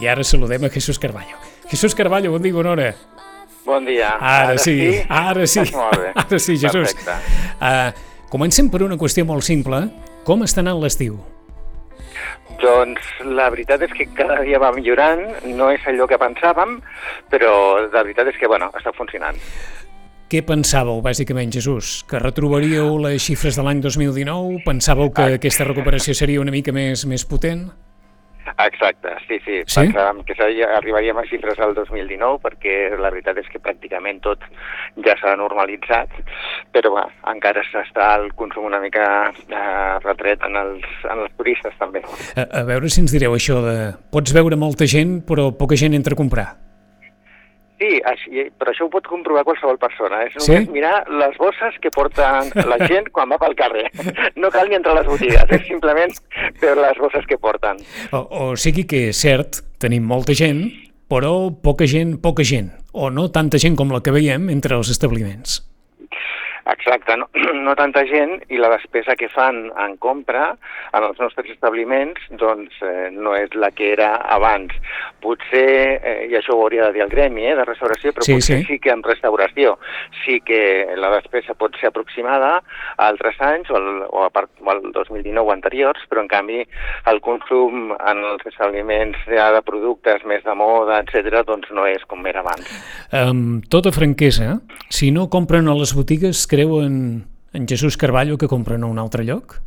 I ara saludem a Jesús Carballo. Jesús Carballo, bon dia, bona hora. Bon dia. Ara, sí, ara sí. Molt bé. Ara sí, Jesús. Perfecte. Uh, comencem per una qüestió molt simple. Com està anant l'estiu? Doncs la veritat és que cada dia va millorant, no és allò que pensàvem, però la veritat és que, bueno, està funcionant. Què pensàveu, bàsicament, Jesús? Que retrobaríeu les xifres de l'any 2019? Pensàveu que aquesta recuperació seria una mica més, més potent? Exacte, sí, sí. Sí? Pensàvem que arribaríem a xifres del 2019 perquè la veritat és que pràcticament tot ja s'ha normalitzat, però va, encara s'està el consum una mica eh, retret en els, en els turistes també. A, a veure si ens direu això de... Pots veure molta gent, però poca gent entra a comprar. Sí, així, però això ho pot comprovar qualsevol persona. És Sí? només mirar les bosses que porten la gent quan va pel carrer. No cal ni entrar a les botigues, és simplement veure les bosses que porten. O, o sigui que és cert, tenim molta gent, però poca gent, poca gent. O no tanta gent com la que veiem entre els establiments. Exacte, no, no tanta gent i la despesa que fan en compra en els nostres establiments doncs eh, no és la que era abans. Potser, eh, i això ho hauria de dir el gremi eh, de restauració, però Sí, potser sí. sí. que en restauració sí que la despesa pot ser aproximada a altres anys o, al, o a part, o al 2019 o anteriors, però en canvi el consum en els establiments ja de productes més de moda, etc doncs no és com era abans. Amb tota franquesa, si no compren a les botigues, creuen en Jesús Carballo que compren a un altre lloc?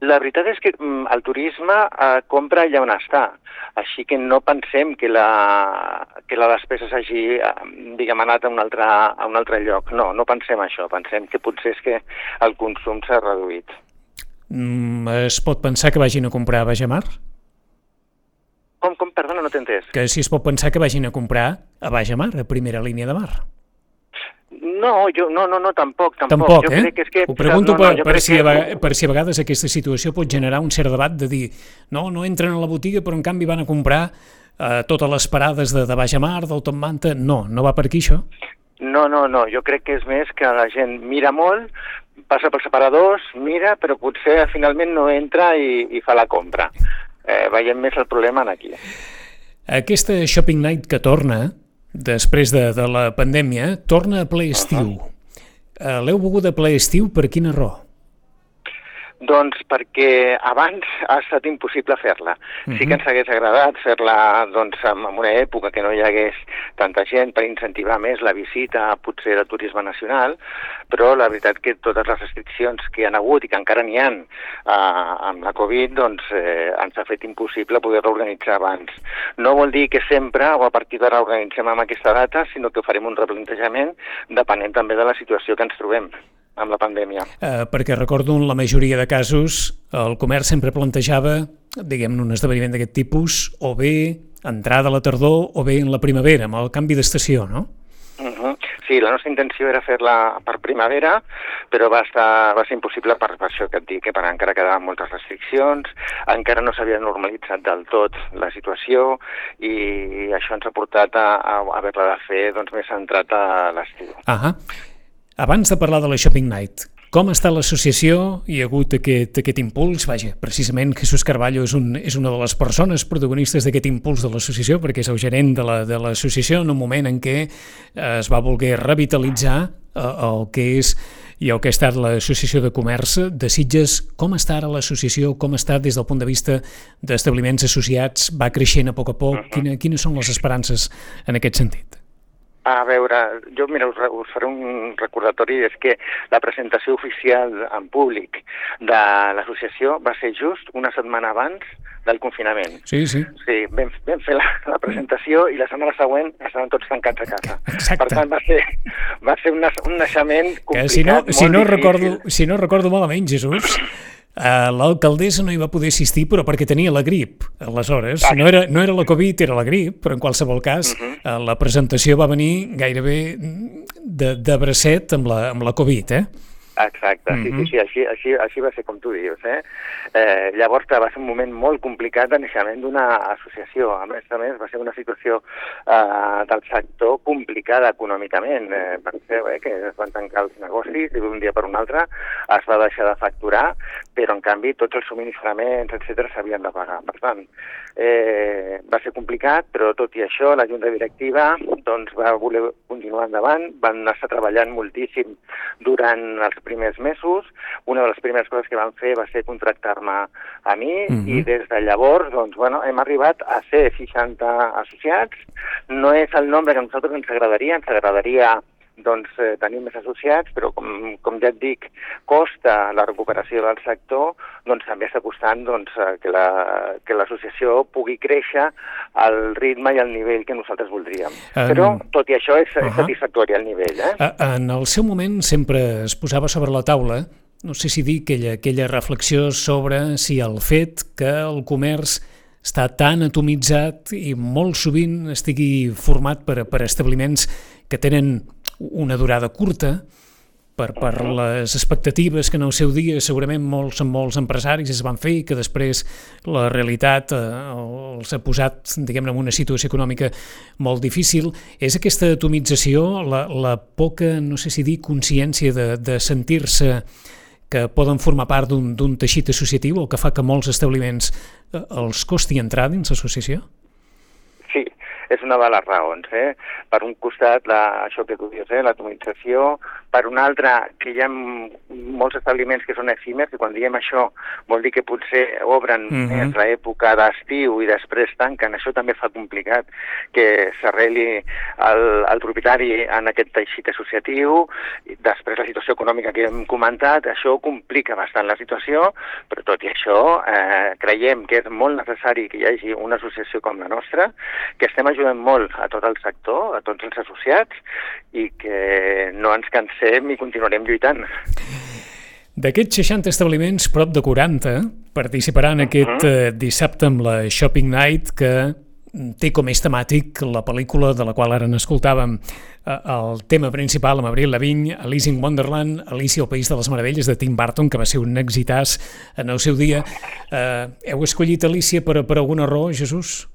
La veritat és que mm, el turisme eh, compra allà on està, així que no pensem que la, que la despesa s'hagi, eh, diguem, anat a un, altre, a un altre lloc. No, no pensem això, pensem que potser és que el consum s'ha reduït. Mm, es pot pensar que vagin a comprar a Bajamar? Com, com, perdona, no t'he entès. Que si es pot pensar que vagin a comprar a Bajamar, a primera línia de mar? No, jo, no, no, no, tampoc, tampoc. Tampoc, jo eh? crec que és que... Ho pregunto no, per, jo per, crec si a, que- vega- per si a vegades aquesta situació pot generar un cert debat de dir no, no entren a la botiga però en canvi van a comprar eh, totes les parades de, de Bajamar, del Top Manta... No, no va per aquí això? No, no, no, jo crec que és més que la gent mira molt, passa pels separadors, mira, però potser finalment no entra i, i fa la compra. Eh, veiem més el problema en aquí. Aquesta Shopping Night que torna, després de, de la pandèmia, torna a ple estiu. Uh L'heu begut a ple estiu per quina raó? Doncs perquè abans ha estat impossible fer-la. Sí Mhm. que ens hagués agradat fer-la doncs, en una època que no hi hagués tanta gent per incentivar més la visita potser del turisme nacional, però la veritat que totes les restriccions que han hagut i que encara n'hi ha eh, amb la Covid doncs, eh, ens ha fet impossible poder-la organitzar abans. No vol dir que sempre o a partir d'ara organitzem amb aquesta data, sinó que farem un replantejament depenent també de la situació que ens trobem amb la pandèmia. Eh, perquè recordo en la majoria de casos el comerç sempre plantejava, diguem-ne, un esdeveniment d'aquest tipus, o bé entrada a la tardor o bé en la primavera, amb el canvi d'estació, no? Uh -huh. Sí, la nostra intenció era fer-la per primavera, però va, estar, va ser impossible per, per això que et dic, que per encara quedaven moltes restriccions, encara no s'havia normalitzat del tot la situació i això ens ha portat a, a haver-la de fer doncs, més centrat a l'estiu. Ah Abans de parlar de la Shopping Night, com està l'associació? Hi ha hagut aquest, aquest impuls? Vaja, precisament Jesús Carballo és, un, és una de les persones protagonistes d'aquest impuls de l'associació, perquè és el gerent de la- de l'associació en un moment en què eh, es va voler revitalitzar eh, el que és i el que ha estat l'Associació de Comerç de Sitges. Com està ara l'associació? Com està des del punt de vista d'establiments associats? Va creixent a poc a poc? Quina, quines són les esperances en aquest sentit? A veure, jo mira, us, us faré un recordatori, és que la presentació oficial en públic de l'associació va ser just una setmana abans del confinament. Sí, sí. Sí, vam, vam fer la, la presentació i la setmana següent estaven tots tancats a casa. Exacte. Per tant, va ser, va ser un, un naixement Que complicat, si no, si molt no, difícil. recordo, si no recordo malament, Jesús, eh, l'alcaldessa no hi va poder assistir però perquè tenia la grip, aleshores. No era, no era la Covid, era la grip, però en qualsevol cas eh, la presentació va venir gairebé de, de bracet amb la, amb la Covid, eh? Exacte, mm -hmm. sí, sí, mhm. sí, així, així, així va ser com tu dius. Eh? Eh, llavors va ser un moment molt complicat de naixement d'una associació. A més a més, va ser una situació eh, del sector complicada econòmicament. Eh, penseu eh, que es van tancar els negocis i d'un dia per un altre es va deixar de facturar, però en canvi tots els subministraments, etc s'havien de pagar. Per tant, eh, va ser complicat, però tot i això la Junta Directiva doncs, va voler continuar endavant, van estar treballant moltíssim durant els primers mesos. Una de les primeres coses que van fer va ser contractar-me a mi mm -hmm. i des de llavors doncs, bueno, hem arribat a ser 60 associats. No és el nombre que a nosaltres ens agradaria, ens agradaria doncs, eh, tenim més associats, però com, com ja et dic, costa la recuperació del sector, doncs també està costant doncs, eh, que l'associació la, pugui créixer al ritme i al nivell que nosaltres voldríem. Um, però, tot i això, és, uh -huh. és satisfactori el nivell. Eh? En el seu moment sempre es posava sobre la taula no sé si dir aquella, aquella reflexió sobre si el fet que el comerç està tan atomitzat i molt sovint estigui format per, per establiments que tenen una durada curta per, per les expectatives que en el seu dia segurament molts molts empresaris es van fer i que després la realitat eh, els ha posat diguem-ne en una situació econòmica molt difícil, és aquesta atomització, la, la poca, no sé si dir, consciència de, de sentir-se que poden formar part d'un teixit associatiu o que fa que molts establiments eh, els costi entrar dins l'associació? És una de les raons. Eh? Per un costat, la, això que tu dius, eh? l'atomització, per un altre, que hi ha molts establiments que són efímers, i quan diem això vol dir que potser obren uh -huh. més l'època d'estiu i després tanquen. Això també fa complicat que s'arreli el, el propietari en aquest teixit associatiu, i després la situació econòmica que hem comentat, això complica bastant la situació, però tot i això eh, creiem que és molt necessari que hi hagi una associació com la nostra, que estem ajudem molt a tot el sector, a tots els associats, i que no ens cansem i continuarem lluitant. D'aquests 60 establiments, prop de 40 participaran uh -huh. aquest eh, dissabte amb la Shopping Night que té com és temàtic la pel·lícula de la qual ara n'escoltàvem eh, el tema principal amb Abril Lavigne, Alice in Wonderland, Alicia al País de les Meravelles de Tim Burton, que va ser un exitàs en el seu dia. Eh, heu escollit Alicia per, per alguna raó, Jesús?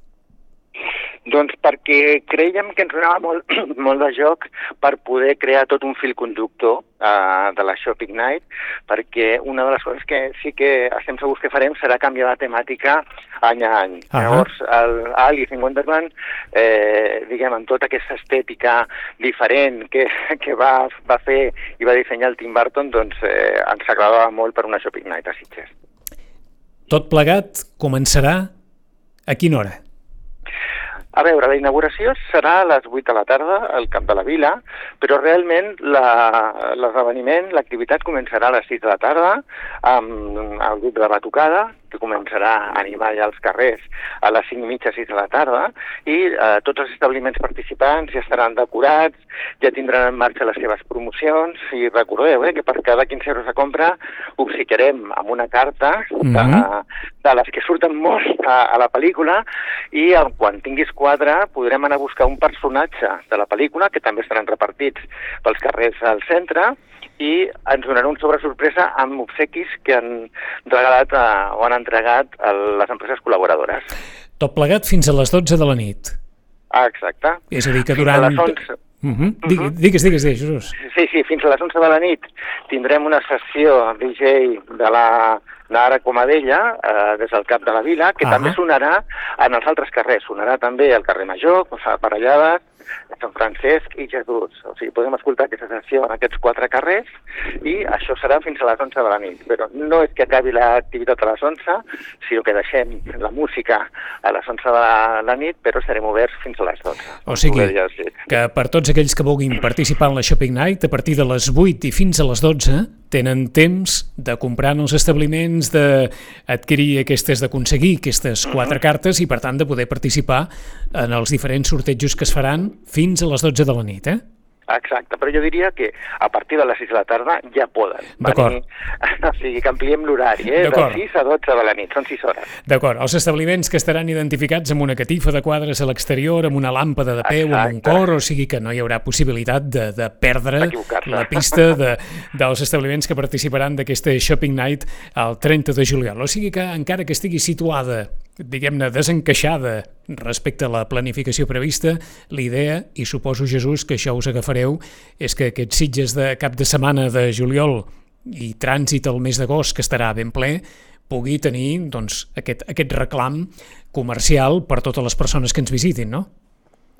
Doncs perquè creiem que ens donava molt, molt de joc per poder crear tot un fil conductor uh, de la Shopping Night, perquè una de les coses que sí que estem segurs que farem serà canviar la temàtica any a any. Uh -huh. Llavors, el Alice in Wonderland, eh, diguem, amb tota aquesta estètica diferent que, que va, va fer i va dissenyar el Tim Burton, doncs eh, ens agradava molt per una Shopping Night a Sitges. Tot plegat començarà a quina hora? A veure, la inauguració serà a les 8 de la tarda al Camp de la Vila, però realment l'esdeveniment, la, l'activitat començarà a les 6 de la tarda amb el grup de batucada, que començarà a animar ja els carrers a les 5 i mitja, 6 de la tarda, i eh, tots els establiments participants ja estaran decorats, ja tindran en marxa les seves promocions, i recordeu eh, que per cada 15 euros de compra obsequiarem amb una carta mm -hmm. de, de les que surten molt a, a la pel·lícula, i quan tinguis quatre podrem anar a buscar un personatge de la pel·lícula, que també estaran repartits pels carrers al centre, i ens donarà un sobre sorpresa amb obsequis que han regalat eh, o han entregat a les empreses col·laboradores. Tot plegat fins a les 12 de la nit. Ah, exacte. És a dir, que durant... Fins a les 11... Uh -huh. Digues, digues, digues, digues, Jesús. Sí, sí, fins a les 11 de la nit tindrem una sessió DJ de la Nara Comadella, eh, des del cap de la vila, que uh -huh. també sonarà en els altres carrers. Sonarà també al carrer Major, Parellades, Sant Francesc i Jesús. O sigui, podem escoltar aquesta sessió en aquests quatre carrers i això serà fins a les 11 de la nit. Però no és que acabi l'activitat a les 11, sinó que deixem la música a les 11 de la nit, però estarem oberts fins a les 12. O sigui, que per tots aquells que vulguin participar en la Shopping Night, a partir de les 8 i fins a les 12, tenen temps de comprar en els establiments, d'adquirir aquestes, d'aconseguir aquestes quatre cartes i, per tant, de poder participar en els diferents sortejos que es faran fins a les 12 de la nit, eh? Exacte, però jo diria que a partir de les 6 de la tarda ja poden venir. O sigui, que ampliem l'horari, eh? De D'acord. 6 a 12 de la nit, són 6 hores. D'acord, els establiments que estaran identificats amb una catifa de quadres a l'exterior, amb una làmpada de peu, amb un Exacte. cor, o sigui que no hi haurà possibilitat de, de perdre la pista de, dels establiments que participaran d'aquesta Shopping Night el 30 de juliol. O sigui que encara que estigui situada diguem-ne, desencaixada respecte a la planificació prevista, l'idea, i suposo, Jesús, que això us agafareu, és que aquests sitges de cap de setmana de juliol i trànsit al mes d'agost, que estarà ben ple, pugui tenir doncs, aquest, aquest reclam comercial per totes les persones que ens visitin, no?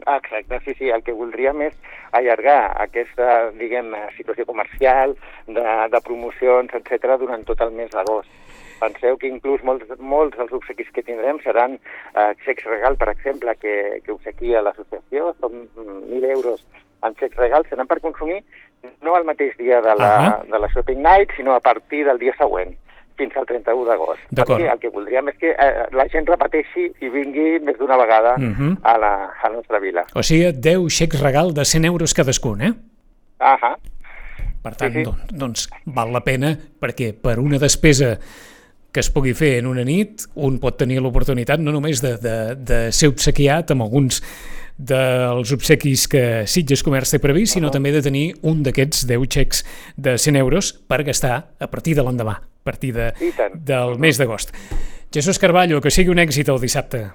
Exacte, sí, sí, el que voldríem és allargar aquesta, diguem, situació comercial, de, de promocions, etc durant tot el mes d'agost. Penseu que inclús molts, molts dels obsequis que tindrem seran eh, xecs regal, per exemple, que, que obsequia l'associació, són 1.000 euros en xecs regal, seran per consumir no el mateix dia de la, Ahà. de la Shopping Night, sinó a partir del dia següent fins al 31 d'agost. Perquè el que voldríem és que eh, la gent repeteixi i vingui més d'una vegada Mhm. a, la, a la nostra vila. O sigui, 10 xecs regal de 100 euros cadascun, eh? Ahà. Per tant, Sí, sí. Doncs, doncs val la pena perquè per una despesa que es pugui fer en una nit, un pot tenir l'oportunitat no només de, de, de ser obsequiat amb alguns dels obsequis que Sitges Comerç té previst, sinó també de tenir un d'aquests 10 xecs de 100 euros per gastar a partir de l'endemà, a partir de, del mes d'agost. Jesús Carballo, que sigui un èxit el dissabte.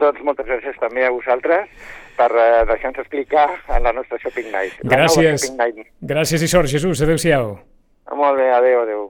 Doncs moltes gràcies també a vosaltres per eh, deixar-nos explicar en la nostra Shopping Night. Gràcies. Shopping Night. Gràcies i sort, Jesús. Adéu-siau. Molt bé, adeu, adeu.